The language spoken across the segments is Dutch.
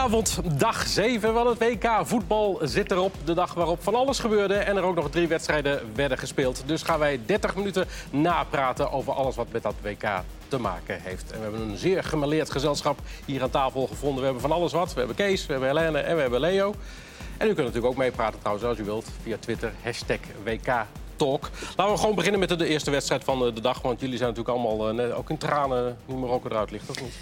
Goedenavond, dag 7 van het WK. Voetbal zit erop, de dag waarop van alles gebeurde... en er ook nog drie wedstrijden werden gespeeld. Dus gaan wij 30 minuten napraten over alles wat met dat WK te maken heeft. En we hebben een zeer gemaleerd gezelschap hier aan tafel gevonden. We hebben van alles wat. We hebben Kees, we hebben Helene en we hebben Leo. En u kunt natuurlijk ook meepraten trouwens, als u wilt, via Twitter, hashtag WK Talk. Laten we gewoon beginnen met de eerste wedstrijd van de dag. Want jullie zijn natuurlijk allemaal, eh, ook in tranen, nu Marokko eruit ligt, of niet?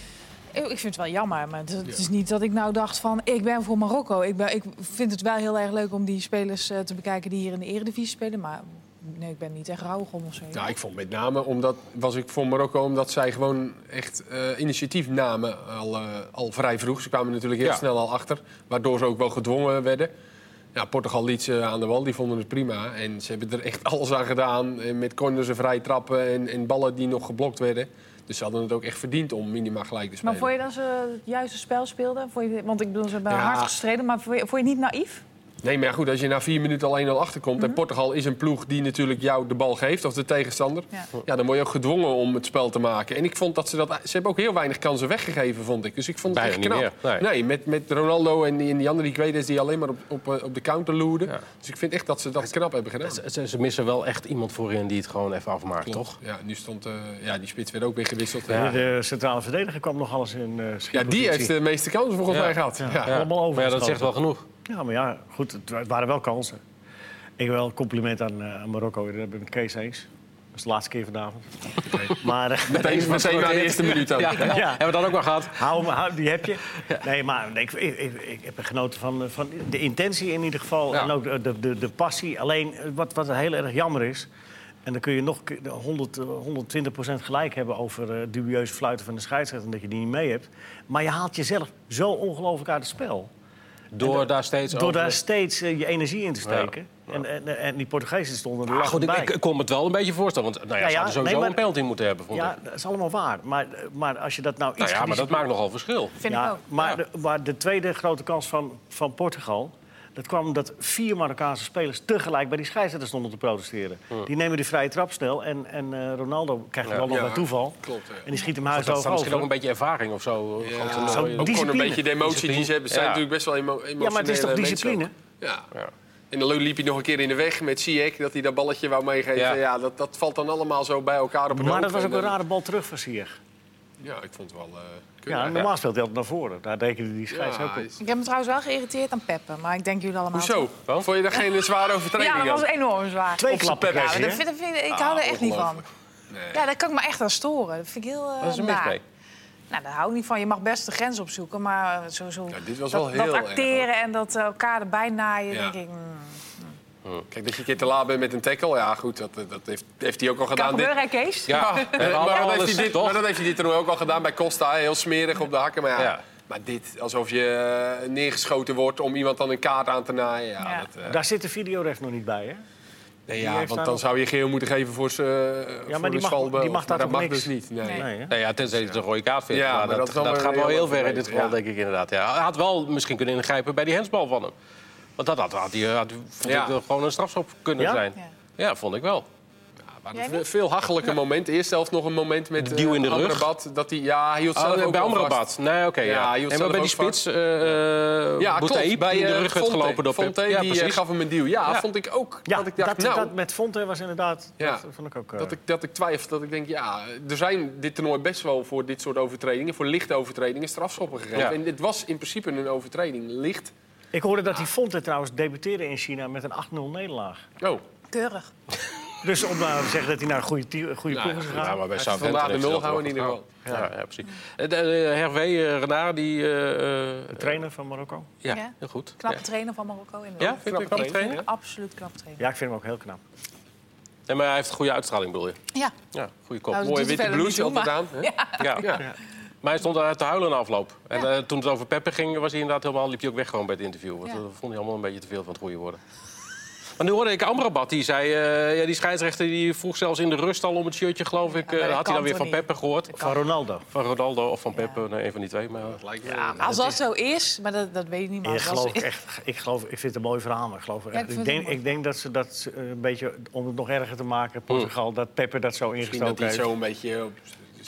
Ik vind het wel jammer, maar het, is niet dat ik nou dacht van... ik ben voor Marokko. Ik, ben, ik vind het wel heel erg leuk om die spelers eh, te bekijken... die hier in de eredivisie spelen, maar nee, ik ben niet echt rouwig om of zo. Ja, ik vond met name, omdat was ik voor Marokko... omdat zij gewoon echt uh, initiatief namen al, uh, al vrij vroeg. Ze kwamen natuurlijk heel snel al achter, waardoor ze ook wel gedwongen werden... Ja, Portugal liet ze aan de wal, die vonden het prima. En ze hebben er echt alles aan gedaan. Met corners en vrije trappen en, en ballen die nog geblokt werden. Dus ze hadden het ook echt verdiend om minima gelijk te spelen. Maar vond je dat ze het juiste spel speelden? Je, want ik bedoel, ze hebben hard gestreden. Maar vond je, vond je niet naïef? Nee, maar goed, als je na vier minuten al 1-0 achterkomt... Mm en mhm. Portugal is een ploeg die natuurlijk jou de bal geeft, of de tegenstander... Ja. dan word je ook gedwongen om het spel te maken. En ik vond dat ze dat... Ze hebben ook heel weinig kansen weggegeven, vond ik. Dus ik vond het echt knap. Nee. nee, met, met Ronaldo en die, en die andere, ik weet die alleen maar op, op, eh, op de counter loerden. Dus ik vind echt dat ze dat knap hebben gedaan. Ze, ze, missen wel echt iemand voorin die het gewoon even afmaakt, toch? Ja, nu stond... Uh, ja, die spits werd ook weer gewisseld. Ja. De centrale verdediger kwam nog alles in uh, Ja, die heeft de meeste kansen volgens mij gehad. Ja. Allemaal over. Maar ja, dat zegt wel genoeg. Ja, maar ja, goed, het waren wel kansen. Ik wil een compliment aan, uh, aan Marokko. Dat ben ik met Kees eens. Dat is de laatste keer vanavond. Maar, uh, meteen, meteen de eerste minuut ook. Ja, ja. Hebben we dat ook wel gehad? Hou, hou die heb je. Nee, maar nee, ik, ik, ik, heb genoten van, van de intentie in ieder geval. En ook de, de, de, passie. Alleen wat, wat heel erg jammer is... En dan kun je nog 100, 120% gelijk hebben over uh, dubieuze fluiten van de scheidsrechter... en dat je die niet mee hebt. Maar je haalt jezelf zo ongelooflijk uit het spel. Door daar steeds, door daar steeds uh, je energie in te steken. Ja. En, en, en, die Portugezen stonden er ah, goed, ik, ik, kon me het wel een beetje voorstellen. Want nou ja, ja, ze hadden sowieso nee, maar, een penalty moeten hebben. Vond ja, dat is allemaal waar. Maar, maar als je dat nou iets... Nou ja, maar dat maakt nogal verschil. Vind ik ook. Maar, de, maar de tweede grote kans van, van Portugal... Dat kwam omdat vier Marokkaanse spelers tegelijk bij die scheidsrechter stonden te protesteren. Die nemen de vrije trap snel en, en uh, Ronaldo krijgt wel nog bij toeval. Klopt, En die schiet hem huis over. Misschien ook een beetje ervaring of zo. Ja, zo ook gewoon een beetje de emotie die ze hebben. zijn natuurlijk best wel emo emotionele Ja, maar het is toch discipline? Ja. En dan liep hij nog een keer in de weg met Ziyech, dat hij dat balletje wou meegeven. Ja, dat, dat valt dan allemaal zo bij elkaar op een Maar dat was ook een rare bal terug van Ziyech. Ja, ik vond het wel... Uh, ja, normaal speelt hij altijd naar voren. Daar rekenen die scheids ook op. Ik heb me trouwens wel geïrriteerd aan Peppe, maar ik denk jullie allemaal... Hoezo? Vond je daar geen zware overtreding Ja, dat was enorm zwaar. Twee klappen ja, dat vind, vind, Ik hou er echt niet van. Nee. Ja, daar kan ik me echt aan storen. Dat vind ik heel uh, Wat is er mis mee? Nou, daar hou ik niet van. Je mag best de grens opzoeken, maar zo ja, dit was dat, wel heel dat acteren en dat elkaar erbij naaien, denk ik... Mm. Kijk, dat je een keer te laat bent met een tackle, ja goed, dat, dat heeft, heeft hij ook al gedaan. Kan gebeuren, Kees? Ja, maar, dat heeft hij dit, maar dat heeft hij dit er ook al gedaan bij Costa. Heel smerig op de hakken, maar ja. Maar dit, alsof je eh, neergeschoten wordt om iemand dan een kaart aan te naaien. Ja, Dat, uh... Daar zit de videorecht nog niet bij, hè? Nee, ja, want dan zou je geel moeten geven voor zijn Ja, maar die mag, die mag dat, dat mag dus niet. Nee. Nee. nee ja, tenzij het een rode kaart vindt. Ja, maar, dat, dat, gaat wel heel ver in dit geval, denk ik inderdaad. Ja. Hij had wel misschien kunnen ingrijpen bij die hensbal van hem. Want dat had, had, had, had vond ik gewoon een strafschop kunnen zijn. Ja. vond ik wel. Ja, veel hachelijke momenten. Eerst zelfs nog een moment met Duw in de rug. dat hij, ja, hij hield zelf oh, ook bij Amrabat. Nee, oké. ja. ja. En bij die spits, uh, ja, klopt. Bij in de rug Fonte, gelopen door Fonte, ja, die gaf hem een duw. Ja, vond ik ook. Ja, dat, ik dacht, dat, nou, dat met Fonte was inderdaad... Ja, dat vond ik ook... Uh... Dat, ik, dat ik twijfel, dat ik denk, ja, er zijn dit toernooi best wel voor dit soort overtredingen, voor lichte overtredingen, strafschoppen gegeven. En dit was in principe een overtreding, licht. Ik hoorde dat die Fonte trouwens debuteerde in China met een 8-0 nederlaag. Oh. Keurig. Dus om nou te zeggen dat hij naar een goede, goede nou, ploeg is gegaan. Ja, maar bij Southampton de nul houden in ieder geval. Ja, ja, precies. De, de Hervé uh, Renard, die... Uh, de trainer van Marokko. Ja, heel goed. Knappe trainer van Marokko. In ja, vind je knappe trainer? Absoluut knap trainer. Ja, ik vind hem ook heel knap. Nee, maar hij heeft een goede uitstraling, bedoel je? Ja. Ja, goede kop. Nou, Mooie witte blouse altijd aan. Ja. ja. Maar hij stond uit te huilen in de afloop. En uh, toen het over Peppe ging, was hij inderdaad helemaal, liep hij ook weg gewoon bij het interview. Want dat vond hij allemaal een beetje te veel van het goede worden. Maar nu hoorde ik Amrabat, die zei... Uh, ja, die scheidsrechter die vroeg zelfs in de rust al om het shirtje, geloof ik. Uh, had hij dan weer van Peppe gehoord. Van Ronaldo. Van Ronaldo of van Peppe, nee, een van die twee. Maar... Ja, als dat, zo is, maar dat, dat weet ik niet. Maar ik, geloof echt, ik, geloof, ik vind het een mooi verhaal, maar ik geloof echt. Ik, denk, ik denk dat ze dat een beetje, om het nog erger te maken, Portugal, mm. dat Peppe dat zo ingestoken heeft. dat hij zo een beetje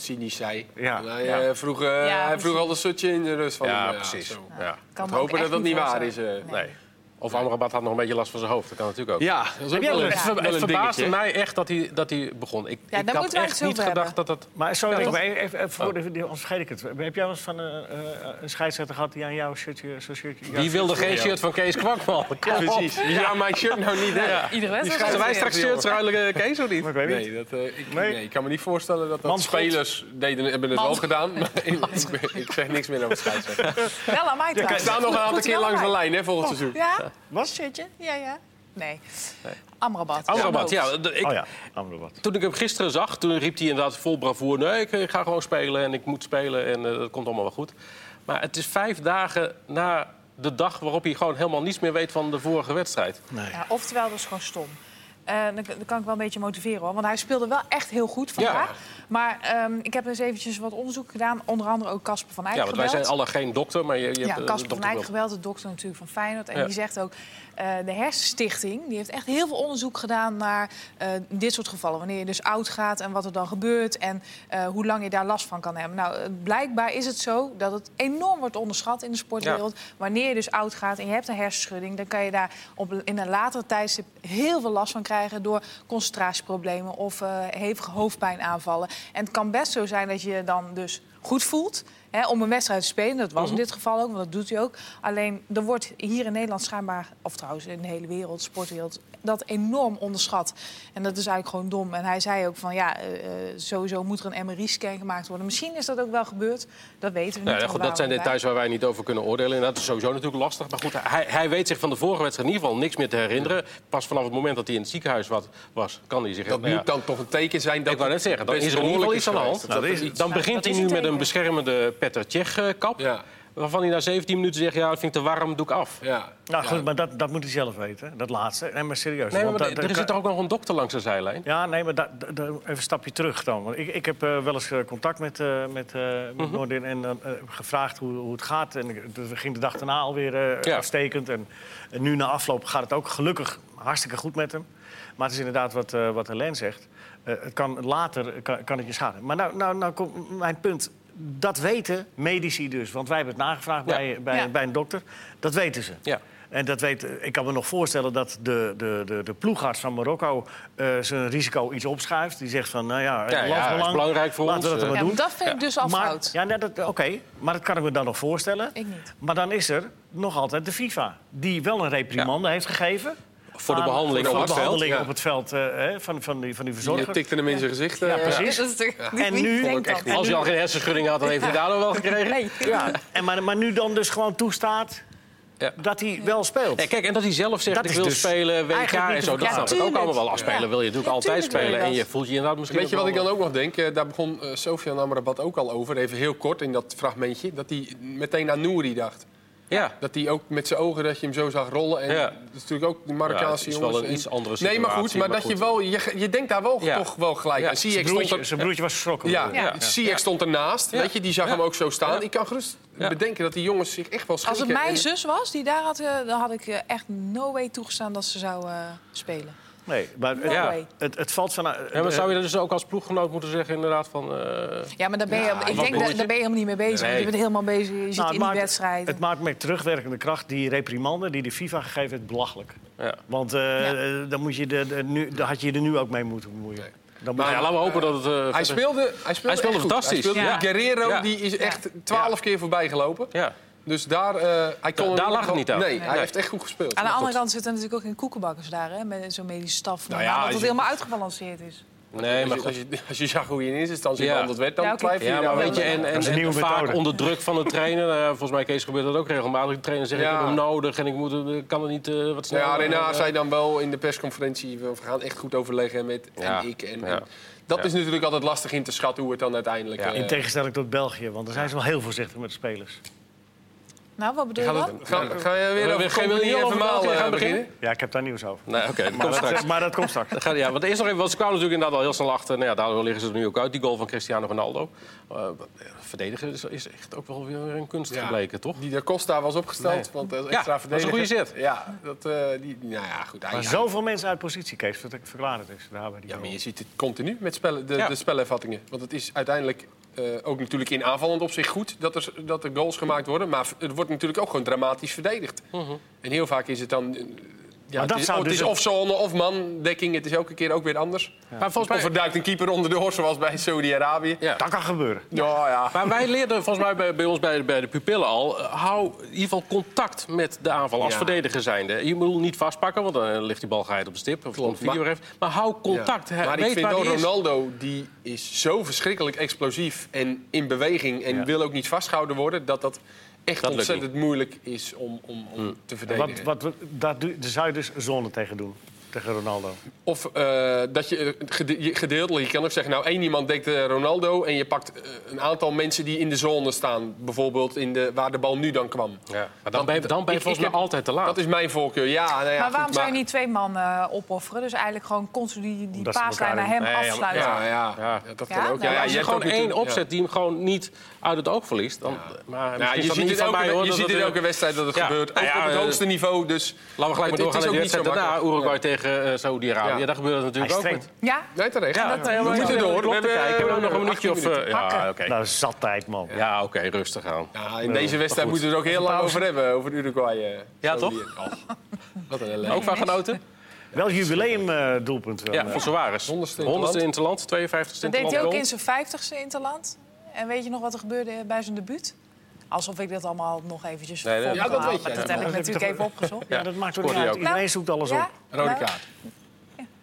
cynisch zei. Ja. En Hij, Ja. eh, vroeg, eh, Ja, hij vroeg al een stukje in de rust van Ja, hem, precies. zo. Ja. Kan hopen dat dat niet waar is. eh. Nee. Of Amrabat had nog een beetje last van zijn hoofd. Dat kan natuurlijk ook. Ja, dat is ook wel een, Het, wel ver- het een verbaasde dingetje. mij echt dat hij, dat hij begon. Ik, Ja, ik had echt niet gedacht hebben. dat dat... Maar Ja, ik ben even, even voor de, die- anders vergeet ik het. Heb jij wel eens van eh, eh, een scheidsrechter gehad die aan jouw shirtje... Zo'n shirtje jouw Wie wilde shirtje- geen Ja. shirt van Kees Kwakman? Precies. Zou mijn shirt nou niet hebben? Iedere wedstrijd. Zullen wij straks shirts ruilen, eh, Kees, of niet? Maar ik weet niet. Nee, dat, eh, ik, Nee. nee. ik kan me niet voorstellen dat dat spelers deden, hebben het wel gedaan. Maar ik, ik, ik zeg niks meer over scheidsrechter. Wel aan mij We trouwens. staan nog een aantal keer langs de lijn hè, volgend seizoen. Ja? Wat? Shirtje? Ja, ja. Nee. Amrabat. Amrabat, ja. Ik, Oh ja, Amrabat. Toen ik hem gisteren zag, toen riep hij inderdaad vol bravoer... nee, ik, ik ga gewoon spelen en ik moet spelen en eh, dat komt allemaal wel goed. Maar het is vijf dagen na de dag waarop hij gewoon helemaal niets meer weet van de vorige wedstrijd. Nee. Ja, oftewel, dat is gewoon stom. Eh, dan, dan kan ik wel een beetje motiveren hoor. Want hij speelde wel echt heel goed vandaag. Ja. Maar ehm, ik heb dus eventjes wat onderzoek gedaan. Onder andere ook Casper van Eyck Ja, want wij zijn alle geen dokter, maar je, je Ja, hebt eh, Casper van Eyck gebeld, de dokter natuurlijk van Feyenoord. En Ja. die zegt ook, eh, de Hersenstichting... die heeft echt heel veel onderzoek gedaan naar dit soort gevallen. Wanneer je dus oud gaat en wat er dan gebeurt... en hoe lang je daar last van kan hebben. Nou, blijkbaar is het zo dat het enorm wordt onderschat in de sportwereld. Wanneer je dus oud gaat en je hebt een hersenschudding... dan kan je daar op, in een later tijdstip heel veel last van krijgen... door concentratieproblemen of eh, hevige hoofdpijnaanvallen. En het kan best zo zijn dat je dan dus goed voelt... Hè, om een wedstrijd te spelen. Dat was in dit geval ook, want dat doet hij ook. Alleen, er wordt hier in Nederland schijnbaar... of trouwens in de hele wereld, sportwereld... dat enorm onderschat. En dat is eigenlijk gewoon dom. En hij zei ook van, ja, eh, eh, sowieso moet er een MRI-scan gemaakt worden. Misschien is dat ook wel gebeurd. Dat weten we niet. Nou, ja, goed, dat zijn details waar wij niet over kunnen oordelen. Dat is sowieso natuurlijk lastig. Maar goed, hij, hij weet zich van de vorige wedstrijd in ieder geval niks meer te herinneren. Pas vanaf het moment dat hij in het ziekenhuis wat, was, kan hij zich... Dat nou ja, dan toch een teken zijn dat ik wou net zeggen, dan is er in ieder geval iets aan de hand. Nou, Dan begint hij nu met een beschermende Petter Cech-kap. Ja, Waarvan hij na 17 minuten zegt, ja, dat vind ik te warm, doe ik af. ja. Nou goed, Ja. maar dat, dat moet hij zelf weten, dat laatste. Nee, maar serieus. Nee, maar want dat- er zit toch ook nog een dokter langs de zijlijn? Ja, nee, maar da, da- da- even een stapje terug dan. Want ik, ik heb eh, wel eens eh, contact met, eh met, eh Mhm. met Noordin en dan gevraagd hoe, hoe het gaat. En dat ging de dag daarna alweer eh Ja. uitstekend. En, en nu na afloop gaat het ook gelukkig hartstikke goed met hem. Maar het is inderdaad wat, eh wat Helene zegt. Eh, het kan later kan, kan het je schaden. Maar nou, nou, nou komt mijn punt. Dat weten medici dus. Want wij hebben het nagevraagd Ja. bij, bij, Ja. bij een dokter. Dat weten ze. Ja. En dat weet, ik kan me nog voorstellen dat de, de, de, de ploegarts van Marokko eh, zijn risico iets opschuift. Die zegt van, nou ja, Ja, het ja, land is belang, belangrijk voor laten ons, we dat maar Ja, doen. dat vind ik dus al maar, fout. Ja, nee, dat- oké, maar dat kan ik me dan nog voorstellen. Ik niet. Maar dan is er nog altijd de FIFA, die wel een reprimande heeft gegeven. Voor de behandeling voor op de het veld. behandeling op het veld eh, hè, van, van, die, van die Je verzorger. tikte hem in zijn gezicht. eh, Ja, precies. En nu-? Als hij al geen hersenschudding had, dan heeft hij daardoor wel gekregen. Nee. Ja, en maar, maar nu dan dus gewoon toestaat Ja. dat hij wel speelt. Ja, kijk, en dat hij zelf zegt, Dat ik wil dus spelen, WK en zo. Dat verklaren. snap ik ook allemaal wel. Afspelen wil je natuurlijk Ja, altijd je spelen. En je voelt je inderdaad misschien Weet je wat ik dan ook nog denk? Eh, daar begon uh, Sofian Amrabat ook al over, even heel kort in dat fragmentje. Dat hij meteen aan Nouri dacht. Ja, Dat hij ook met zijn ogen, dat je hem zo zag rollen. En Ja. dat is natuurlijk ook de Marokkaanse Ja, het is wel een En- iets andere Nee, maar goed, situatie, maar, maar dat je wel, je, je denkt daar wel Ja. toch wel gelijk Ja. aan. Zijn broertje, er, zijn broertje was geschrokken. ja, Ja. Ziyech stond ernaast, Ja. weet je, die zag Ja. hem ook zo staan. Ja. Ik kan gerust Ja. bedenken dat die jongens zich echt wel Als schrikken. het mijn En- zus was die daar had, eh, dan had ik eh, echt no way toegestaan dat ze zou eh, spelen. Nee, maar No Ja. het, het valt van... Ja, maar zou je dat dus ook als ploeggenoot moeten zeggen, inderdaad, van... eh, Ja, maar daar ben je, Ja, ik denk, daar, broertje? daar ben je helemaal niet mee bezig. Nee. Je bent helemaal bezig, je zit Nou, het in die maakt- wedstrijd. Het maakt met terugwerkende kracht die reprimande die de FIFA gegeven heeft belachelijk. ja. Want eh, eh, dan, moet je de, de- nu, dan had je er nu ook mee moeten bemoeien. Dan Nou ja, laten we hopen dat het... eh, Hij verder- speelde, hij speelde, Hij speelde fantastisch. Hij speelde, Ja. Guerrero Ja. die is echt twaalf keer voorbij gelopen. Ja. Dus daar, eh, hij kon Da- daar lag het niet aan. Nee, Nee. hij heeft echt goed gespeeld. Aan de andere kant zitten natuurlijk ook geen koekenbakkers daar, hè, met zo'n medische staf. Nou ja, dat het je- helemaal uitgebalanceerd is. Nee, maar als, je, als, je, zag hoe je in eerste instantie Ja. behandeld werd, dan Ja, twijfel je Ja, maar weet je, en, en, Dat is een en nieuwe vaak onder druk van de trainer... eh, volgens mij, Kees, gebeurt dat ook regelmatig. De trainer zegt, ik Ja. heb hem nodig en ik moet, ik kan het niet eh, wat sneller. Ja, Rena eh, zei dan wel in de persconferentie... we gaan echt goed overleggen met Ja. en ik. En, dat Ja. is natuurlijk altijd lastig in te schatten hoe het dan uiteindelijk... Ja. eh, In tegenstelling tot België, want daar zijn ze wel heel voorzichtig met de spelers. Nou, wat bedoel je dan? ga, ga je weer We- over we- gaan we Company niet en over Vermaal België eh, gaan beginnen? beginnen? Ja, ik heb daar nieuws over. Nee, oké, dat Maar komt dat, straks. maar dat komt straks. Dat gaat- Ja, want eerst nog even, want ze kwamen natuurlijk inderdaad al heel snel achter. Nou ja, daardoor liggen ze er nu ook uit, die goal van Cristiano Ronaldo. Eh, verdedigen is, is echt ook wel weer een kunst Ja. gebleken, toch? Die de Costa was opgesteld, Nee. want dat is Ja, extra dat is een goede zet. Ja, dat, eh, die, nou ja, goed. hij- Maar zoveel mensen uit positie, Kees, wat ik verklaar het is. Daar bij die Ja, maar je ziet het continu met spellen, de, Ja. de spelervattingen. Want het is uiteindelijk eh, ook natuurlijk in aanvallend opzicht goed dat er, dat er goals gemaakt worden. Maar het wordt natuurlijk ook gewoon dramatisch verdedigd. En heel vaak is het dan... eh, Ja, dat het is, zou het dus is of zone of mandekking. Het is elke keer ook weer anders. Maar volgens Of er mij, duikt een keeper onderdoor, zoals bij Saudi-Arabië. Ja. Dat kan gebeuren. Ja, ja. maar wij leerden volgens mij bij, bij ons bij, bij de pupillen al... eh, hou in ieder geval contact met de aanval als Ja. verdediger zijnde. Je moet niet vastpakken, want dan ligt die bal geheid op de stip. Of Klopt, komt de video maar- even. Maar hou contact. Maar weet ik vind is. Ronaldo, die is zo verschrikkelijk explosief en in beweging... en Ja. wil ook niet vastgehouden worden, dat dat echt Dat ontzettend moeilijk is om, om, om te verdedigen. Wat, wat, daar, doe- daar zou je dus zone tegen doen. Tegen Ronaldo. Of eh, dat je eh, je gedeeltelijk, je kan ook zeggen, nou één iemand dekt eh, Ronaldo en je pakt een aantal mensen die in de zone staan, bijvoorbeeld in de, waar de bal nu dan kwam. Ja, maar dan ben je, dan ben je Ik- volgens mij altijd te laat. Dat is mijn voorkeur. Ja, nou ja, maar goed, waarom zou je maar- niet twee man opofferen? Dus eigenlijk gewoon constant die, die paaslijn naar hem Nee, afsluiten. Ja, ja, Ja. ja, dat Ja? kan ook. Nou, Ja, ja, als je je hebt gewoon ook één opzet die hem gewoon niet uit het oog verliest... Dan, maar Ja, misschien je ziet, het elke, hoor. je ziet in elke wedstrijd dat het gebeurt. Ook Nou op het hoogste niveau. Dus Laten we gelijk Het- maar doorgaan het naar de ook wedstrijd daarna. Uruguay tegen eh, Saudi-Arabië. Ja. Daar gebeurt het natuurlijk ook. met- Ja? nee, terecht. Ja, dat, eh, we we moeten door. Even kijken. Hebben we nog een eh, minuutje? Of, 18 eh, minuten. ja, oké. Nou, zat tijd, man. Ja, oké, rustig aan. Ja, in deze wedstrijd moeten we er ook heel lang over hebben, over Uruguay. eh, Ja, toch? Oh, wat een. Ook van genoten? Wel jubileumdoelpunt. wel. Ja, van Suarez. Honderdste 100ste interland. interland, 52ste Dat deed hij ook interland. in zijn vijftigste interland. En weet je nog wat er gebeurde bij zijn debuut? Alsof ik dat allemaal nog eventjes Nee, Ja, dat weet maar dat heb ik natuurlijk je even opgezocht. Ja, dat maakt toch Scoorde niet hij uit. ook. Iedereen zoekt alles Ja? op. Rode kaart.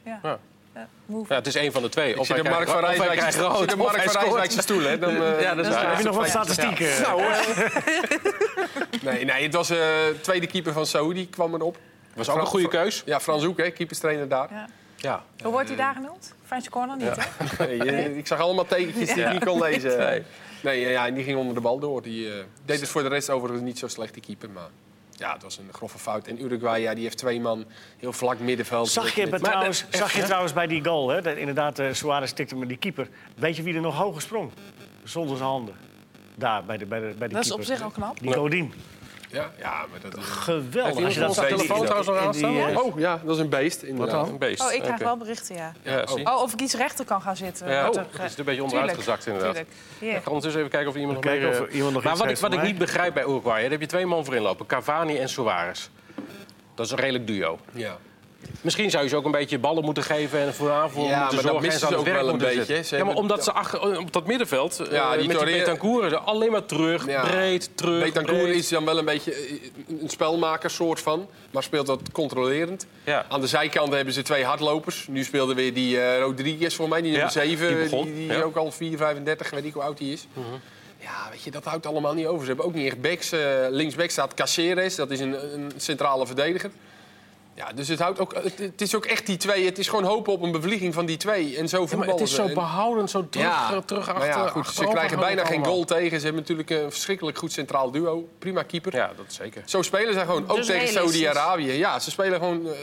Ja. Ja. Ja, hoe- Ja, het is één van de twee. Ik Of zit hij de Mark van of hij Rijswijk krijgt rood, zit de of Mark hij van. Rijswijkse stoel, hè? Dan, eh, Ja, dat is Ja. Heb je nog wat statistieken? Nou, nee, nee, het was de tweede keeper van Saudi, kwam erop. Was ook een goede keus. Ja, Frans Hoek, hè, keeperstrainer daar. Ja. Ja. Hoe wordt hij daar genoemd? French corner niet, hè? Nee, eh, ik zag allemaal tekentjes die ik niet kon lezen. Nee. Nee, ja, en die ging onder de bal door. Die eh, deed het voor de rest overigens niet zo slecht, die keeper. Maar ja, het was een grove fout. En Uruguay, ja, die heeft twee man heel vlak middenveld. Zag je, Met- trouwens, zag je trouwens bij die goal, hè? dat inderdaad, eh Suarez tikte met die keeper. Weet je wie er nog hoger sprong? Zonder zijn handen. Daar, bij, de, bij, de, bij die Dat is keeper. op zich al knap. Die Godin. Ja, ja, maar dat is... Geweldig. Heeft iemand Als je dat telefoon trouwens nog aanstaan? eh, Oh ja, dat is een beest, inderdaad. dan? Een beest. Oh, ik krijg wel berichten, ja. Ja, zie. Oh, of ik iets rechter kan gaan zitten. Ja, oh, er, het is een beetje onderuit tuurlijk, gezakt inderdaad. tuurlijk. Ik ga ondertussen even kijken of iemand nog Kijken meer... of iemand nog maar wat ik, heeft wat ik niet begrijp bij Uruguay... daar heb je twee man voor inlopen. Cavani en Suarez. Dat is een redelijk duo. Ja. Misschien zou je ze ook een beetje ballen moeten geven en voor aanvoer Ja, moeten maar dat en ze ook wel een beetje. Ze Ja, maar hebben- omdat ze achter, op dat middenveld, eh, Ja, die met die Betancourt, alleen maar terug, Ja. breed, terug, Betancourt breed. is dan wel een beetje eh, een spelmaker soort van, maar speelt dat controlerend. Ja. Aan de zijkant hebben ze twee hardlopers. Nu speelde weer die eh, Rodriguez voor mij, die nummer Ja, 7. die Die, begon, die, ja. Mhm. ook al 4, 35, weet ik hoe oud hij is. Ja, weet je, dat houdt allemaal niet over. Ze hebben ook niet echt backs. eh linksback staat Caceres, dat is een, een centrale verdediger. Ja, dus het, houdt ook, het, het is ook echt die twee. Het is gewoon hopen op een bevlieging van die twee. En zo Ja, maar voetballen het is zo En- behoudend, zo terug, ja, eh, terug maar achter. ja, goed, ze krijgen bijna geen goal tegen. Ze hebben natuurlijk een verschrikkelijk goed centraal duo. Prima keeper. Ja, dat zeker. Zo spelen ze gewoon, ook Dus tegen. Saudi-Arabië. Ja, ze spelen gewoon... eh,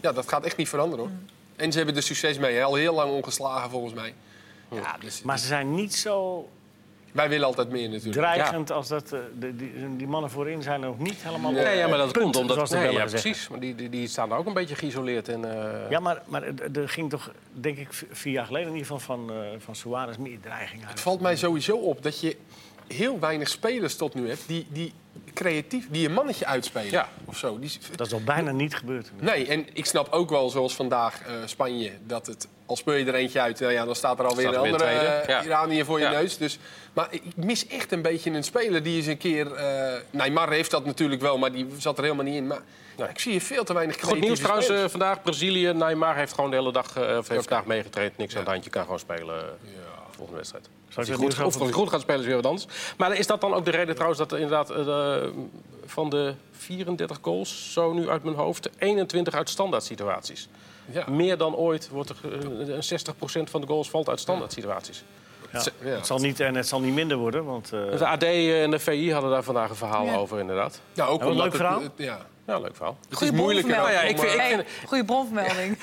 ja, dat gaat echt niet veranderen, hoor. En ze hebben er succes mee. hè. Al heel lang ongeslagen, volgens mij. Ja, dus Maar ze zijn niet zo wij willen altijd meer, natuurlijk. dreigend als dat... eh, de- die, die mannen voorin zijn er nog niet helemaal op. Nee, ja, maar dat punt, komt omdat... zoals de Nee, ja, zeggen. precies. Maar die, die, die staan daar ook een beetje geïsoleerd. En, eh, Ja, maar, maar er ging toch, denk ik, vier jaar geleden in ieder geval van, eh van Suarez meer dreiging uit. Het valt mij sowieso op dat je heel weinig spelers tot nu hebt... die, die creatief, die een mannetje uitspelen. Ja. Of zo. Die, Dat is al bijna niet gebeurd. Nee, en ik snap ook wel, zoals vandaag eh, Spanje, dat het, al speel je er eentje uit, nou ja, dan staat er alweer Staat een er andere eh, ja. Iranier voor je Ja. neus. Dus, maar ik mis echt een beetje een speler die eens een keer... eh Neymar heeft dat natuurlijk wel, maar die zat er helemaal niet in. Maar ja, ik zie hier veel te weinig Goed nieuws trouwens eh, vandaag. Brazilië, Neymar heeft gewoon de hele dag, of heeft vandaag meegetraind. Niks aan het handje, kan gewoon spelen volgende wedstrijd. Als hij goed, of over- als hij goed gaat spelen is weer wat anders. Maar is dat dan ook de reden trouwens dat er inderdaad eh, de- van de 34 goals, zo nu uit mijn hoofd, 21 uit standaard situaties. Ja. Meer dan ooit wordt er eh, 60% van de goals valt uit standaard situaties. Ja. Ja. Het, zal niet, en het zal niet minder worden, want... eh, Dus de AD en de VI hadden daar vandaag een verhaal Ja. over inderdaad. Ja, ook omdat leuk het- verhaal. het- ja. Ja, leuk verhaal. Het is moeilijker Nou ja, ik vind- ik Hey, goede bronvermelding.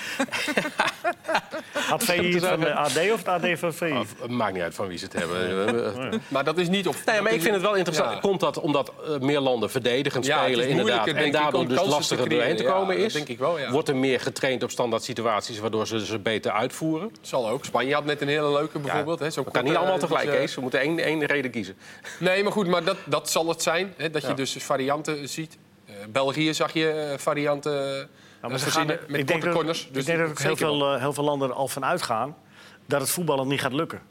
Had VI het van de AD of het AD van VI? Of, het maakt niet uit van wie ze het hebben. Eh, Maar dat is niet op. Nee, maar ik vind het wel interessant. Ja. Komt dat omdat eh, meer landen verdedigend Ja, het spelen inderdaad... en daardoor dus lastiger doorheen te komen dat is? denk ik wel, ja. Wordt er meer getraind op standaard situaties... waardoor ze ze beter uitvoeren? Zal ook. Spanje had net een hele leuke bijvoorbeeld. hè, zo Dat kan niet allemaal eh, tegelijk, dus, eh, Kees. We moeten één, één reden kiezen. Nee, maar goed, maar dat, dat zal het zijn. Hè, dat je dus varianten ziet. Eh, België zag je eh, varianten eh, Ja, maar ze verzinnen gaan- met ik denk dat, corners. ik Dus denk dat ook heel veel, eh, heel veel landen er al van uitgaan dat het voetballen niet gaat lukken.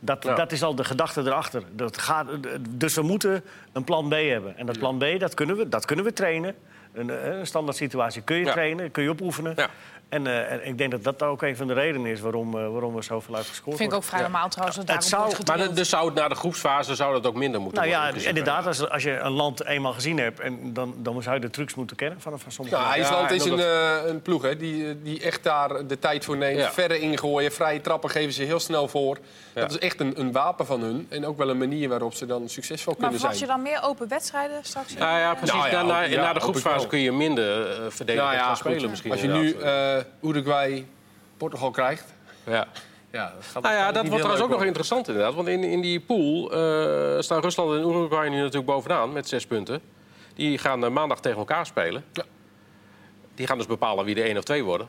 Dat, Ja. dat is al de gedachte erachter. Dat gaat, dus we moeten een plan B hebben. En dat plan B, dat kunnen we, dat kunnen we trainen. Een, eh, een standaard situatie kun je Ja. trainen, kun je opoefenen. Ja. En, eh, en ik denk dat dat ook een van de redenen is waarom, eh, waarom we zoveel uitgescoord Vind ik ook vrij normaal trouwens dat Het zou- wordt Maar de- dus zou het na de groepsfase zou dat ook minder moeten Nou ja, worden? inderdaad, als, als je een land eenmaal gezien hebt... En dan, dan zou je de trucs moeten kennen van, van sommige Nou, landen. IJsland Ja, is en een, dat- eh, een ploeg hè, die, die echt daar de tijd voor neemt. Ja. Verre ingooien, vrije trappen geven ze heel snel voor. Ja. Dat is echt een, een wapen van hun. En ook wel een manier waarop ze dan succesvol Maar kunnen verwacht je zijn. dan meer open wedstrijden straks? Nou ja, precies. Nou ja, na, na, ja, na de groepsfase kun je minder eh verdedigend Nou ja, gaan spelen misschien. Als je nu eh, Uruguay, Portugal krijgt... ja. Ja, dat gaat Nou ja, dat wordt trouwens ook nog interessant inderdaad. Want in, in die pool eh, staan Rusland en Uruguay nu natuurlijk bovenaan met zes punten. Die gaan eh, maandag tegen elkaar spelen. Ja. Die gaan dus bepalen wie de één of twee worden.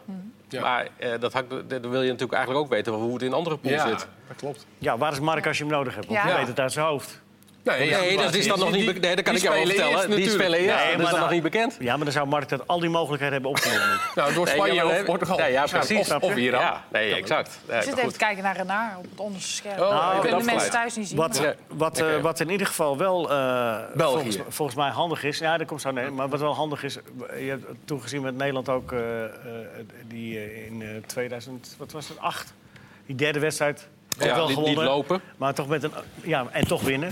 Ja. Maar eh, dat, hangt- dat wil je natuurlijk eigenlijk ook weten hoe het in andere pools Ja, zit. dat klopt. Ja, waar is Mark als je hem nodig hebt? Want Ja. weet het uit zijn hoofd. Nee, ja, Nee, dat is dan die- nog niet bekend. Nee, dat kan die ik jou vertellen. eerst Die natuurlijk. spelen eerst. Nee, dat is dan nog nou- niet bekend. Ja, maar dan zou Mark dat al die mogelijkheden hebben opgenomen. Nou, door Nee, Spanje ja, maar- of Portugal. Nee, ja, precies. Of, of Iran. Ja, nee, exact. Ja, Ik zit even te kijken naar Renaar op het onderste scherm. Oh, ben kunnen de mensen thuis niet zien. Wat, wat, eh, wat in ieder geval wel eh, volgens, volgens mij handig is. Ja, dat komt zo nee. Maar wat wel handig is. Je hebt toen gezien met Nederland ook eh, eh, die in eh, 2000, wat was het, 8. Die derde wedstrijd. Ook Ja, wel niet, niet lopen. Maar toch met een. Ja, en toch winnen.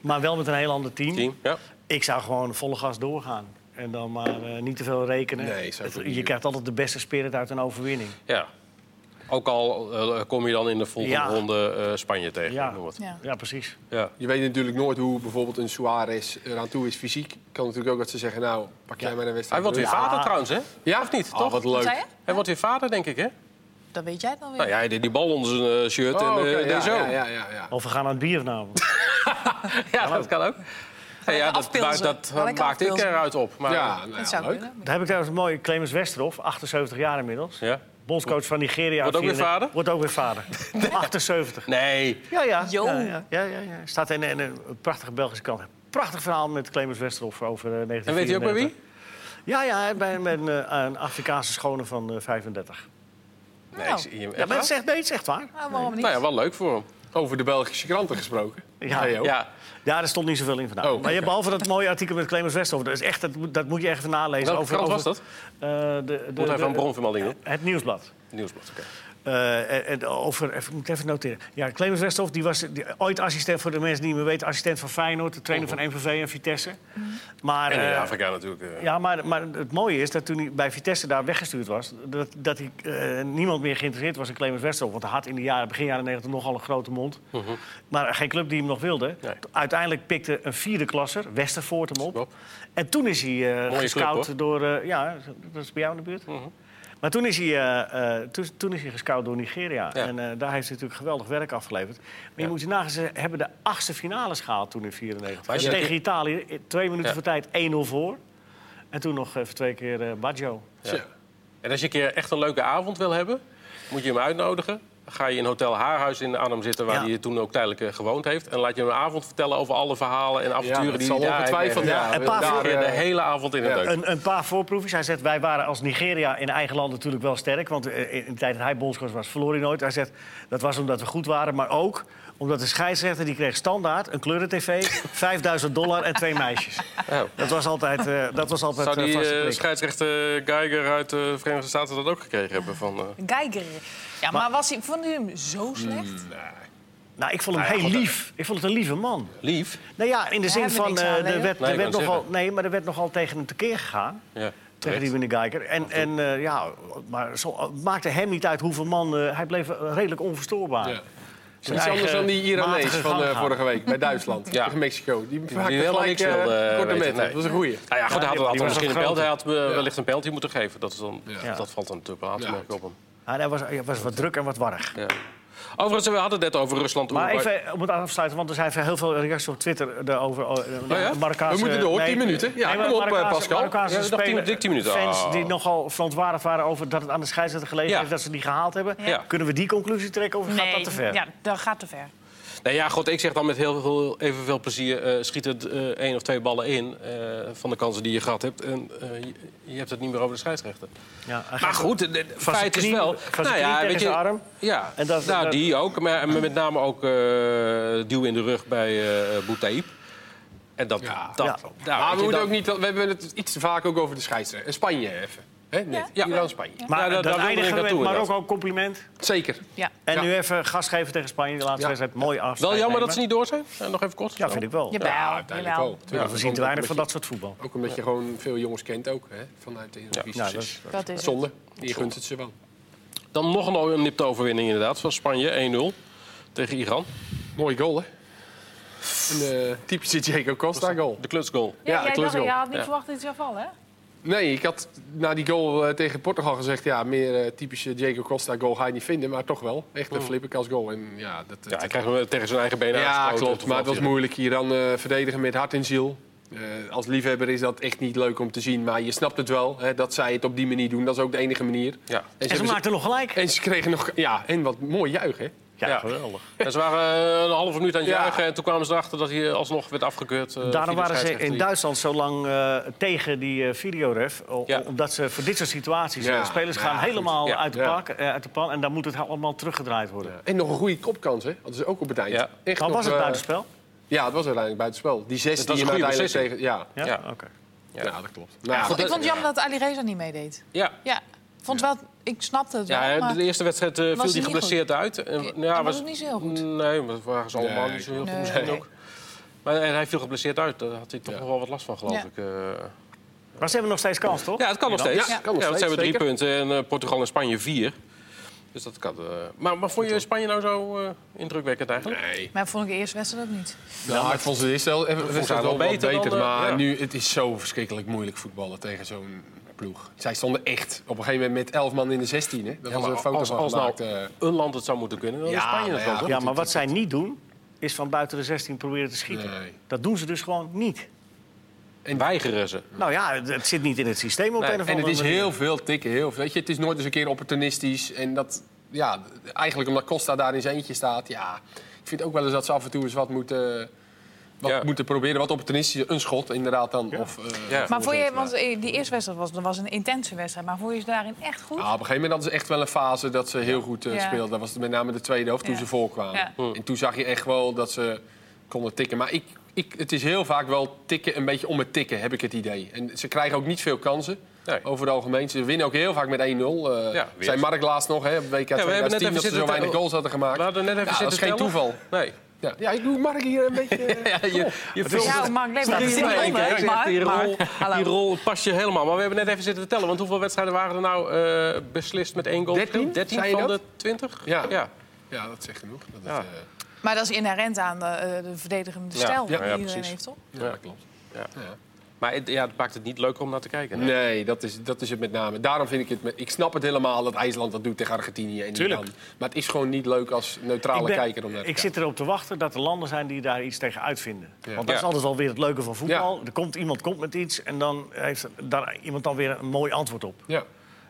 Maar wel met een heel ander team. Tien, ja. Ik zou gewoon volle gas doorgaan. En dan maar eh, niet te veel rekenen. Nee, Het- je doen. krijgt altijd de beste spirit uit een overwinning. ja. Ook al eh, kom je dan in de volgende Ja. ronde eh, Spanje tegen. Ja. Ja. Ja, precies. Ja. Je weet natuurlijk nooit hoe bijvoorbeeld een Suarez eraan toe is fysiek. Kan natuurlijk ook dat ze zeggen, nou, pak jij maar een wedstrijd. Hij wordt weer Ja. vader trouwens, hè? Ja? Of niet, Oh, toch? wat Wat leuk. Hij wordt weer vader, denk ik, hè? Dat weet jij dan weer. Nou ja, hij deed die bal onder zijn eh, shirt Oh, en oké, eh, deed ja, zo. ja, Ja, ja, ja, ja. Of we gaan aan het bier vanavond. dat kan ook. Ja, ja, dat, dat Kan ik maakte ik afpilsen? eruit op. Maar, Ja, nou ja, dat zou leuk. kunnen. Daar heb ik trouwens een mooie Clemens Westerhof, 78 jaar inmiddels. Ja? Bondscoach van Nigeria. Wordt ook weer 94 vader? Wordt ook weer vader. 78. Nee. Ja, ja. Jo. ja, ja, ja, ja, ja. Staat in, in een prachtige Belgische krant. Prachtig verhaal met Clemens Westerhof over eh, 1994. En weet hij ook bij wie? Ja, ja, bij, bij een, eh, een Afrikaanse schone van eh, 35. Nee, Nou. ik zie hem Ja, echt maar het is waar. echt, nee, het is echt waar. Nou, waarom niet? Nou ja, wel leuk voor hem. Over de Belgische kranten gesproken. Ja. Theo. Ja. Ja, er stond niet zoveel in vandaag. Oh. Maar je, behalve dat mooie artikel met Clemens Westerhof, dat, is echt, dat, moet- dat moet je even nalezen. Welke over, krant over, was dat? eh, de, de, Moet even de- een bronvermelding doen. Het Nieuwsblad. Nieuwsblad, oké. Eh, en- en over, even, ik moet even noteren. Ja, Clemens Westhoff, die was die, ooit assistent voor de mensen die niet meer weten, assistent van Feyenoord, de trainer van MVV en Vitesse. Maar, En in eh, Afrika natuurlijk. eh. ja, maar, maar het mooie is dat toen hij bij Vitesse daar weggestuurd was, dat, dat hij, eh, niemand meer geïnteresseerd was in Clemens Westhoff. Want hij had in de jaren, begin jaren 90 nogal een grote mond. Maar geen club die hem nog wilde. Mhm. Nee. Uiteindelijk pikte een vierde klasser, Westervoort, hem op. En toen is hij eh club, gescout door... eh, ja, dat is bij jou in de buurt? Mhm. Maar toen is, hij, eh, eh, toen, toen is hij gescout door Nigeria. Ja. En eh, daar heeft hij natuurlijk geweldig werk afgeleverd. Maar je moet je nagaan, ze hebben de achtste finales gehaald toen in 94. Maar als je- Tegen Italië, twee minuten Ja. voor tijd 1-0 voor. En toen nog even twee keer Baggio. En als je een keer echt een leuke avond wil hebben, moet je hem uitnodigen. Ga je in Hotel Haarhuis in Arnhem zitten, waar Ja. hij toen ook tijdelijk eh, gewoond heeft. En laat je hem een avond vertellen over alle verhalen en avonturen die hij daar ongetwijfeld, heeft. ja. een paar daar voor- de eh, hele avond in het. Een, een paar voorproefjes. Hij zegt, wij waren als Nigeria in eigen land natuurlijk wel sterk. Want eh, in de tijd dat hij bondscoach was, verloor hij nooit. Hij zegt, dat was omdat we goed waren. Maar ook omdat de scheidsrechter, die kreeg standaard een kleuren-tv... 5000 dollar en twee meisjes. Oh. Dat was altijd, eh dat was altijd Zou eh, die eh, prik. scheidsrechter Geiger uit de Verenigde Staten dat ook gekregen hebben? Van, eh, Geiger. Ja, maar, was hij, vond u hem zo slecht? Nou, ik vond hem Nou ja, heel lief. Ik vond het een lieve man. lief? Nou ja, in de zin van, eh, er werd, Nee, er werd nogal, zeggen. nee, maar er werd nogal tegen hem tekeer gegaan. Ja, Tegen die Winnie Geiger. En, en eh, ja, maar zo, het maakte hem niet uit hoeveel man... eh, hij bleef redelijk onverstoorbaar. Ja. Iets anders dan die Iranees van eh, vorige week bij Duitsland. Ja. Tegen Mexico. Die maakte helemaal gelijk niks wilde, eh, eh, korte nee. Dat was een goeie. Nou ja, goed, Ja, hij die- had, misschien een hij had eh, wellicht een penalty moeten geven. Dat, is dan, Ja. dat valt dan natuurlijk wel aan te merken op hem. Ja, hij was, was wat druk en wat warrig. Ja. Overigens, we hadden het net over Rusland. Maar even om het afsluiten, want er zijn heel veel reacties op Twitter daarover. Oh, ja? Marokkaanse- We moeten door, 10 minuten. Ja, kom op, Marokkaanse- Pascal. Marokkaanse Ja, nog tien- spelers- dik tien minuten. Fans Oh. die nogal verontwaardigd waren over dat het aan de scheidsrechter gelegen Ja. heeft dat ze die gehaald hebben. Ja. Kunnen we die conclusie trekken of gaat dat te ver? Ja, dat gaat te ver. Nee, ja, goed, ik zeg dan met heel veel, evenveel plezier... eh schiet er eh, één of twee ballen in eh, van de kansen die je gehad hebt. En eh, je, je hebt het niet meer over de scheidsrechter. Ja, Maar goed, het het Van feit is wel... van zijn knie tegen zijn arm. Ja, En dat- nou, dat- die ook. Maar met name ook eh duw in de rug bij eh Boutaïb. En dat... Ja. dat Ja. nou, maar weet we, je, moeten dat- ook niet, we hebben het iets te vaak ook over de scheidsrechter. En Spanje even. Hè, net. Ja. Iran, Spanje. Maar Ja, dat ik eindigen we met. Marokko compliment. Zeker. Ja. En Ja. nu even gas geven tegen Spanje. De laatste Ja. wedstrijd mooi af. Wel jammer dat ze niet door zijn. Nog even kort. Ja, vind ik wel. Jawel, Ja, uiteindelijk wel. Ja, we zien te weinig van dat soort voetbal. Ook omdat je gewoon veel jongens kent ook. Hè, vanuit de Eredivisie. Ja, dat is- Dat. Zonde. Je gunt het ze wel. Dan nog een, een nipte overwinning inderdaad van Spanje. 1-0 tegen Iran. Mooie goal, hè? Een eh, typische Diego Costa goal. De klutsgoal. Ja, Ja, dacht, wel. je had niet Ja. verwacht dat het zou vallen, hè? Nee, ik had na die goal eh, tegen Portugal gezegd... ja, meer eh, typische Diego Costa goal ga je niet vinden. Maar toch wel. Echt een flipperkast goal. En, ja, dat, Ja, hij krijgt hem tegen zijn eigen benen Ja, klopt. Maar het was moeilijk hier dan eh, verdedigen met hart en ziel. Eh, als liefhebber is dat echt niet leuk om te zien. Maar je snapt het wel, hè, dat zij het op die manier doen. Dat is ook de enige manier. er. Ja. En En ze maakten nog gelijk. en ze kregen nog... Ja, en wat mooi juich, hè? Ja, Ja. geweldig. En ze waren eh, een halve minuut aan het Ja. juichen en toen kwamen ze erachter dat hij alsnog werd afgekeurd. eh, Daarom de waren ze in Duitsland zo lang eh, tegen die eh, videoref. Omdat ze voor dit soort situaties... Ja. eh, spelers Ja, gaan helemaal Ja. uit, de eh, uit de pan. En dan moet het allemaal teruggedraaid worden. En nog een goede kopkans, hè? Hadden ze ook op het eind. Ja. Echt Maar nog, was het buitenspel? Ja, het was uiteindelijk buitenspel. Die zes die je uiteindelijk tegen... Ja. Ja, Ja. oké. Ja. dat klopt. Ja, Nou, goed, Ik vond het Ja. jammer dat Ali Reza niet meedeed. Ja. Ja, vond wel, ik snapte het wel, Ja, maar de eerste wedstrijd eh, viel Was hij geblesseerd uit. En, Ja, dat was ook niet zo heel goed. Nee, maar dat waren ze allemaal Nee. niet zo heel goed Nee. misschien Nee. ook. Maar eh, hij viel geblesseerd uit. Daar had hij toch Ja. nog wel wat last van, geloof Ja. ik. eh. Maar ze hebben nog steeds kans, toch? Ja, het kan nog steeds. Ja, Ja, kan nog want ze steeds, hebben drie zeker. punten en eh, Portugal en Spanje vier. Dus dat kan. Maar, maar vond je Spanje nou zo eh, indrukwekkend eigenlijk? Nee. Maar vond ik de eerste wedstrijd ook niet. Nou, ik vond ze de eerste wel wel wel beter beter. dan, maar ja. nu, het is zo verschrikkelijk moeilijk voetballen tegen zo'n ploeg. Zij stonden echt op een gegeven moment met elf man in de 16. Hè? Dat Ja, was een foto als, van als nou gemaakt. eh. een land het zou moeten kunnen, dan is Ja, Spanje maar dat wel, ja, maar wat zij niet doen, is van buiten de 16 proberen te schieten. Nee. Dat doen ze dus gewoon niet. En weigeren ze. Nou ja, het, zit niet in het systeem op Nee, een of En het is manier. heel veel tikken. Heel veel. Weet je, het is nooit eens een keer opportunistisch. En dat, ja, eigenlijk omdat Costa daar in zijn eentje staat. Ja, ik vind ook wel eens dat ze af en toe eens wat moeten, wat Ja. moeten proberen. Wat opportunistisch. Een schot inderdaad dan. Of, eh, Ja. Maar voor je, want eh, die eerste wedstrijd was, dat was een intense wedstrijd. Maar vond je ze daarin echt goed? Ja, op een gegeven moment hadden ze echt wel een fase dat ze heel goed eh, Ja. speelden. Dat was met name de tweede helft toen Ja. ze voorkwamen. Ja. Hm. En toen zag je echt wel dat ze konden tikken. Maar ik, ik, het is heel vaak wel tikken, een beetje om het tikken, heb ik het idee. En ze krijgen ook niet veel kansen. Nee. Over het algemeen. Ze winnen ook heel vaak met 1-0. Eh Ja, weer. zijn Mark laatst nog, hè, WK net 2010, even dat ze zitten zo weinig goals hadden gemaakt. We hadden net even Ja, dat is zitten geen tellen. toeval. Nee. Ja, ja ik doe Mark hier een beetje... eh, Ja, je, je vult Ja, het- Mark, Zit Die rol, die rol past je helemaal. Maar we hebben net even zitten te tellen. Want hoeveel wedstrijden waren er nou eh, beslist met één goal? 13? 13 Zei je van dat? de 20? Ja. ja. ja, dat zegt genoeg. Dat Ja. eh, Maar dat is inherent aan de, eh, de verdedigende Ja. stijl Ja, die ja, iedereen precies. heeft, toch? ja, dat klopt. Ja. Ja. Maar het, ja, het maakt het niet leuker om naar te kijken. nee. Nee, dat is, dat is het met name. Daarom vind ik het... Ik snap het helemaal dat IJsland dat doet tegen Argentinië en Tuurlijk. Iran. Maar het is gewoon niet leuk als neutrale Ik, ben- kijker om naar te ik kijken. zit erop te wachten dat er landen zijn die daar iets tegen uitvinden. Want dat Ja. is altijd wel weer het leuke van voetbal. Er komt iemand komt met iets en dan heeft daar iemand dan weer een mooi antwoord op. Ja.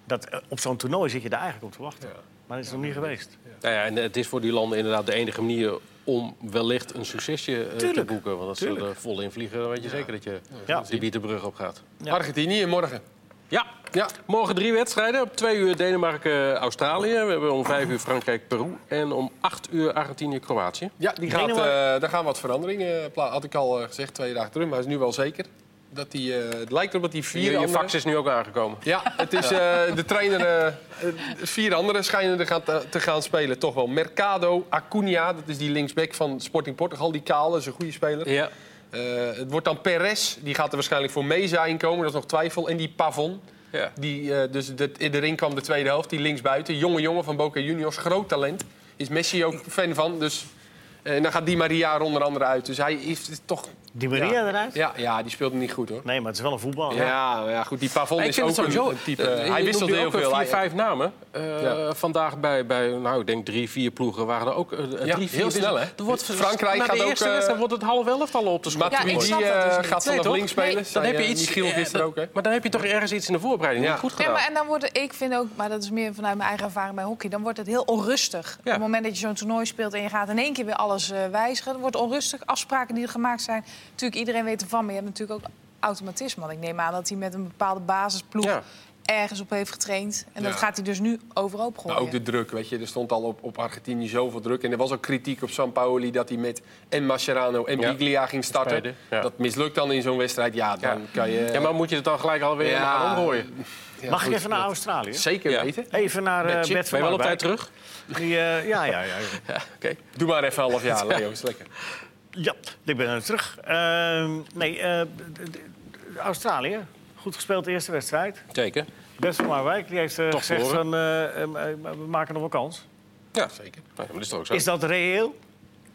Dat, eh, op zo'n toernooi zit je daar eigenlijk op te wachten. Ja. Maar dat is nog niet geweest. Nou ja, en het is voor die landen inderdaad de enige manier om wellicht een succesje eh, te boeken. Want als ze er vol in vliegen, dan weet je zeker dat je Ja. die bietenbrug op gaat. Ja. Argentinië morgen. Ja, Ja. morgen drie wedstrijden. Op twee uur Denemarken-Australië. We hebben om vijf uur Frankrijk-Peru. En om acht uur Argentinië-Kroatië. Ja, die gaat, eh, daar gaan wat veranderingen. pla- Had ik al eh, gezegd twee dagen terug, maar is nu wel zeker. Dat die, eh, het lijkt erop dat die vier Je, je andere- fax is nu ook aangekomen. Ja, het is eh, de trainer. eh, vier anderen schijnen er gaan, te, gaan spelen. Toch wel. Mercado, Acuna, dat is die linksback van Sporting Portugal. Die kale is een goede speler. Ja. Het wordt dan Perez, die gaat er waarschijnlijk voor Meza inkomen. Dat is nog twijfel. En die Pavon, Ja. die dus de, in de ring kwam de tweede helft. Die linksbuiten, jonge jongen van Boca Juniors, groot talent. is Messi ook fan van. Dus, en dan gaat Di Maria er onder andere uit. Dus hij is toch... Die Maria ja. eruit? Ja, ja, die speelde niet goed hoor. Nee, maar het is wel een voetbal. Ja, ja, goed, die Pavon Ik is vind ook het sowieso... een, een type... eh, hij wisselt heel ook, eh, veel. Vier, Hij- vijf namen. Eh, Ja. Vandaag bij, bij, nou, ik denk drie, vier ploegen waren er ook eh, drie, vier. heel snel, hè? Er wordt, Frankrijk na de gaat ook, eerste eh, wedstrijd wordt het half elf al op de schot. Ja, ik Matuidi snap dat dus eh, gaat vanaf links spelen. Nee, Dan heb je eh, iets, Michiel eh, gisteren ook, hè? Maar dan heb je toch ergens iets in de voorbereiding Ja. niet goed Ja, gedaan. maar en dan wordt het, ik vind ook, maar dat is meer vanuit mijn eigen ervaring bij hockey, dan wordt het heel onrustig. Op het moment dat je zo'n toernooi speelt en je gaat in één keer weer alles eh, wijzigen, dan wordt onrustig. Afspraken die er gemaakt zijn, natuurlijk iedereen weet ervan, maar je hebt natuurlijk ook automatisme. Want ik neem aan dat hij met een bepaalde basisploeg Ja. Ergens op heeft getraind. En dat gaat hij dus nu overhoop Maar gooien. ook de druk, weet je. Er stond al op, op Argentinië zoveel druk. En er was ook kritiek op Sampaoli dat hij met en Mascherano en Ja. Biglia ging starten. Ja. Dat mislukt dan in zo'n wedstrijd. Ja, dan Ja. kan je... Ja, maar moet je het dan gelijk alweer Ja. omgooien? Ja, Mag ik even naar Australië? Zeker Ja. weten. Even naar eh Chip. Bert Ben je wel op tijd terug? Die, eh, ja, ja, ja. Ja, oké. Doe maar even een half jaar, Leo. Is lekker. Ja, ik ben er terug. Ehm, nee, eh, Australië. Goed gespeeld de eerste wedstrijd. Zeker. Bert van Marwijk die heeft eh, Toch gezegd van, eh, eh, we maken nog wel kans. Ja, Zeker. Nee, maar dat is toch ook zo? Is dat reëel?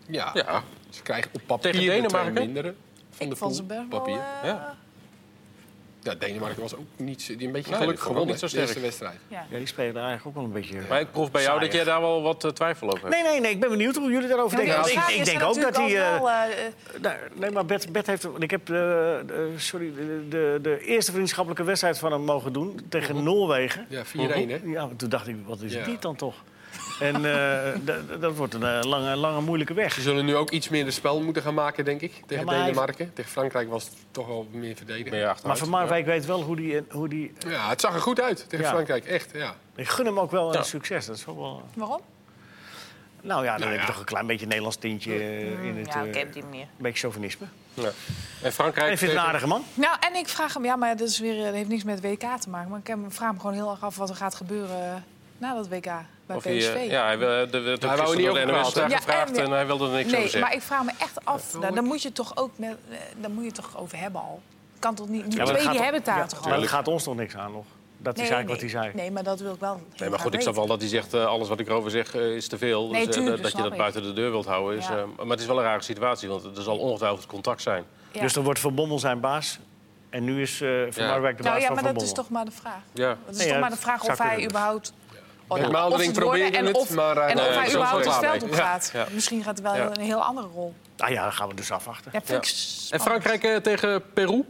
Ja. Ja. Ze krijgen op papier Tegen de Denemarken? mindere van de ik vond pool. ze best wel... Papier. Ja. Ja, Denemarken was ook niet, die een beetje Nee, geluk die vond ik ook gewonnen. niet zo de eerste sterk. wedstrijd. ja. Ja, die spelen eigenlijk ook wel een beetje... Maar ik proef bij jou dat jij daar wel wat eh, twijfel over hebt. Nee, nee, nee. Ik ben benieuwd hoe jullie daarover Ja, denken. ik, ik denk ook dat hij... natuurlijk eh, eh, nou, nee, maar Bert, Bert heeft... want Ik heb eh, de, sorry, de, de, de eerste vriendschappelijke wedstrijd van hem mogen doen tegen Noorwegen. Ja, 4-1 hè? Ja, toen dacht ik, wat is Ja. dit dan toch? En eh, dat wordt een eh, lange, lange, moeilijke weg. Ze zullen nu ook iets meer de spel moeten gaan maken, denk ik. Tegen Ja, maar hij- Denemarken. Tegen Frankrijk was het toch wel meer verdedigen. Ben je Maar? Van Marwijk weet wel hoe die... Hoe die Ja, het zag er goed uit tegen Ja. Frankrijk. Echt, ja. ik gun hem ook wel een succes. Dat is wel... waarom? Nou ja, dan Nou heb je ja. toch een klein beetje Nederlands tintje eh, in het... Ja, eh, oké, op die manier. Een beetje chauvinisme. Ja. En Frankrijk... En ik vind het een aardige man. Nou, en ik vraag hem, ja, maar dat, is weer, eh, dat heeft niks met WK te maken. Maar ik heb- vraag me gewoon heel erg af wat er gaat gebeuren na dat WK bij Of PSV. ja, hij, wil- de, de, de, de, Hij wou er niet door de over NOS praten. daar Ja, gevraagd en- en, hij wilde er niks over nee, zeggen. maar ik vraag me echt af. Nou, dan moet je toch ook met, eh, dan moet je het toch over hebben al. Kan toch niet? Die maar dat twee gaat die hebben het daar ja, toch Maar al? dat gaat ons toch niks aan nog. Dat is eigenlijk wat hij zei. Nee, maar dat wil ik wel. Nee, maar goed, ik snap wel dat hij zegt... eh, alles wat ik erover zeg eh, is te veel. Nee, dus, tuurlijk, dat je dat ik. buiten de deur wilt houden. Is, Ja. eh, maar het is wel een rare situatie, want er zal ongetwijfeld contact zijn. Ja. Dus dan wordt Van Bommel zijn baas. En nu is eh Van Ja. Marwijk de baas nou ja, van maar Van dat Bommel. is toch maar de vraag. Ja. Het is Nee, toch ja, maar de vraag of hij überhaupt. Oh, Met nou, Maaldering of het worden probeerde en het, of, maar, eh, en nee, of hij überhaupt het het veld op gaat. Ja. Misschien gaat hij wel Ja. een heel andere rol. Ah ja, dan gaan we dus afwachten. Ja, Ja. En Frankrijk eh, tegen Peru?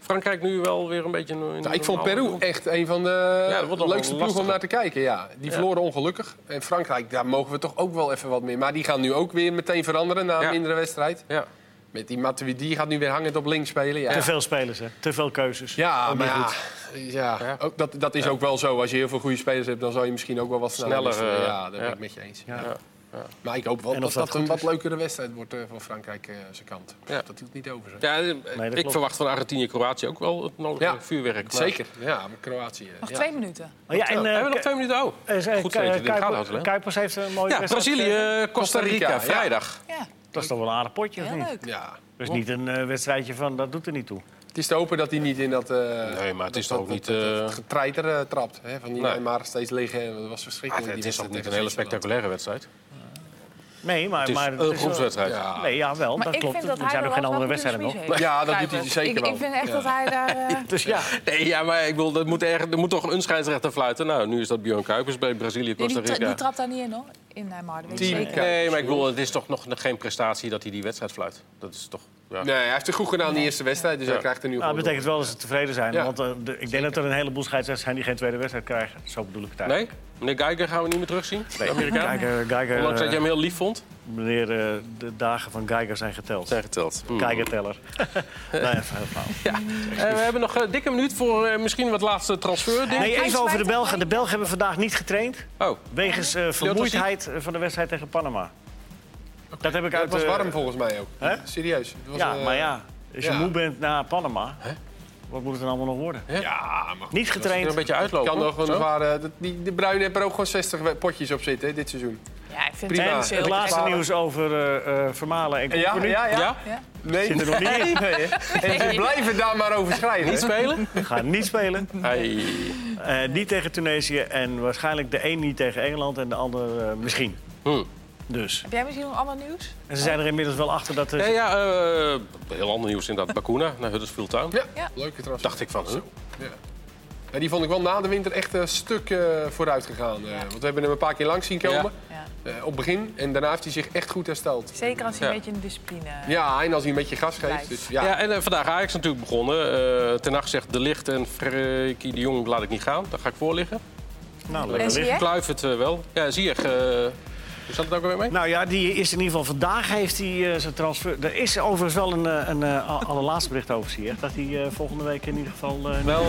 Frankrijk nu wel weer een beetje... in Nou, ik vond Peru echt een van de leukste ploegen om naar te kijken. Ja. Die verloren ongelukkig. En Frankrijk, daar mogen we toch ook wel even wat meer. Maar die gaan nu ook weer meteen veranderen na een Ja. mindere wedstrijd. Ja. Met die Matuidi, gaat nu weer hangend op links spelen. Ja, Te veel spelers, hè? Te veel keuzes. ja maar ja, goed. ja. Ook dat, dat is ook wel zo. Als je heel veel goede spelers hebt, dan zou je misschien ook wel wat sneller, eh, Ja, dat ben ik met je eens. Ja. Ja. Maar ik hoop wel dat dat, dat een wat leukere wedstrijd wordt eh, van Frankrijk eh, zijn kant. Ja. Dat hield niet over. Zo. Ja, ik klopt. verwacht van Argentinië-Kroatië ook wel het nodige Ja, vuurwerk. Maar- Zeker, ja, maar Kroatië. Nog ja. twee minuten. Oh, ja, en, We eh, hebben nog twee minuten. Oh. Goed weten? Kuipers heeft een mooie Ja, wedstrijd Brazilië, Costa Rica, vrijdag. Ja, Dat is toch wel een aardig potje, of heel niet? leuk. Ja. Dus niet een eh, wedstrijdje van, dat doet er niet toe. Het is te hopen dat hij niet in dat... eh, Nee, maar het is dat- toch ook dat- niet... dat- eh, dat getreiter eh, trapt. Hè? Van die Nee. Neymar steeds liggen. Dat was ah, verschrikkelijk. het die is ook niet een tegen hele Zwitserland. spectaculaire wedstrijd. Nee, maar... Het is maar een het wel- groepswedstrijd. Ja. Nee, ja, wel, Maar dat ik klopt. vind dat er hij zijn er nog wel geen andere wat wedstrijden nog. heeft. Ja, dat doet hij Kuipers. zeker ik, wel. Ik vind echt Ja. dat hij daar... eh, Dus ja, Nee, ja, maar ik bedoel, er moet, er, er moet toch een scheidsrechter fluiten. Nou, nu is dat Björn Kuipers bij Brazilië, nee, Costa die, tra- Rica. die trapt daar niet in, hoor. In ik Team zeker. Nee, maar ik bedoel, het is toch nog geen prestatie dat hij die wedstrijd fluit. Dat is toch... Ja. Nee, hij heeft het goed gedaan in de eerste wedstrijd. Dus Ja. hij krijgt er nu nou, dat betekent wel dat ze tevreden zijn. Ja. Want eh, de- ik denk dat er een heleboel scheidsrechters zijn die geen tweede wedstrijd krijgen. Zo bedoel ik het Nee? eigenlijk. Meneer Geiger gaan we niet meer terugzien? De Amerikaan? Geiger, Geiger, Ondanks dat eh, jij hem heel lief vond. meneer, eh, de dagen van Geiger zijn geteld. Zijn geteld. Hmm. Geigerteller. nee, even heel flauw. Ja. Eh, we hebben nog een dikke minuut voor eh, misschien wat laatste transfer. Nee, even over de Belgen. De Belgen hebben vandaag niet getraind. Oh, Wegens eh, vermoeidheid eh, van de wedstrijd tegen Panama. Dat heb ik Ja, uit... het was eh, warm volgens mij ook. Hè? Serieus. Het was, Ja, eh, maar ja, als je ja. moe bent na Panama... Wat moet het dan allemaal nog worden? Ja, maar goed. Niet er een getraind. beetje uitlopen. Kan nog een zware, dat- die, de Bruin heeft er ook gewoon 60 potjes op zitten dit seizoen. Ja, ik vind Prima. het het laatste nieuws over eh, eh, Vermalen en Ja, Company. ja, ja. Ja? Ja? Nee. Zit er nog niet in. Nee? En ze blijven daar maar over schrijven. Niet spelen? Gaan niet spelen. Hey. Eh, niet tegen Tunesië en waarschijnlijk de een niet tegen Engeland en de ander eh, misschien. Hmm. Dus. Heb jij misschien nog ander nieuws? En ze zijn er inmiddels wel achter dat... Nee, Er... ja, uh, heel ander nieuws inderdaad. Bakuna naar Huddersfield Town. Ja, Ja. leuke transfer. Dacht ik van, huh? Ja. Ja, die vond ik wel na de winter echt een stuk eh, vooruit gegaan. eh, want we hebben hem een paar keer langs zien komen. Ja. eh, op het begin. En daarna heeft hij zich echt goed hersteld. Zeker als hij Ja. een beetje een discipline... Ja, en als hij een beetje gas geeft. Dus, Ja, ja. en eh, vandaag Ajax natuurlijk begonnen. Eh ten nacht zegt De Licht en Frenkie de Jong laat ik niet gaan. Daar ga ik voor liggen. Nou, lekker liggen. Kluif het eh, wel. Ja, zie je. Hoe staat het ook weer mee? Nou ja, die is in ieder geval vandaag heeft hij eh, zijn transfer. Er is overigens wel een, eh, een, eh, allerlaatste bericht over zie je, Dat hij volgende week in ieder geval. Wel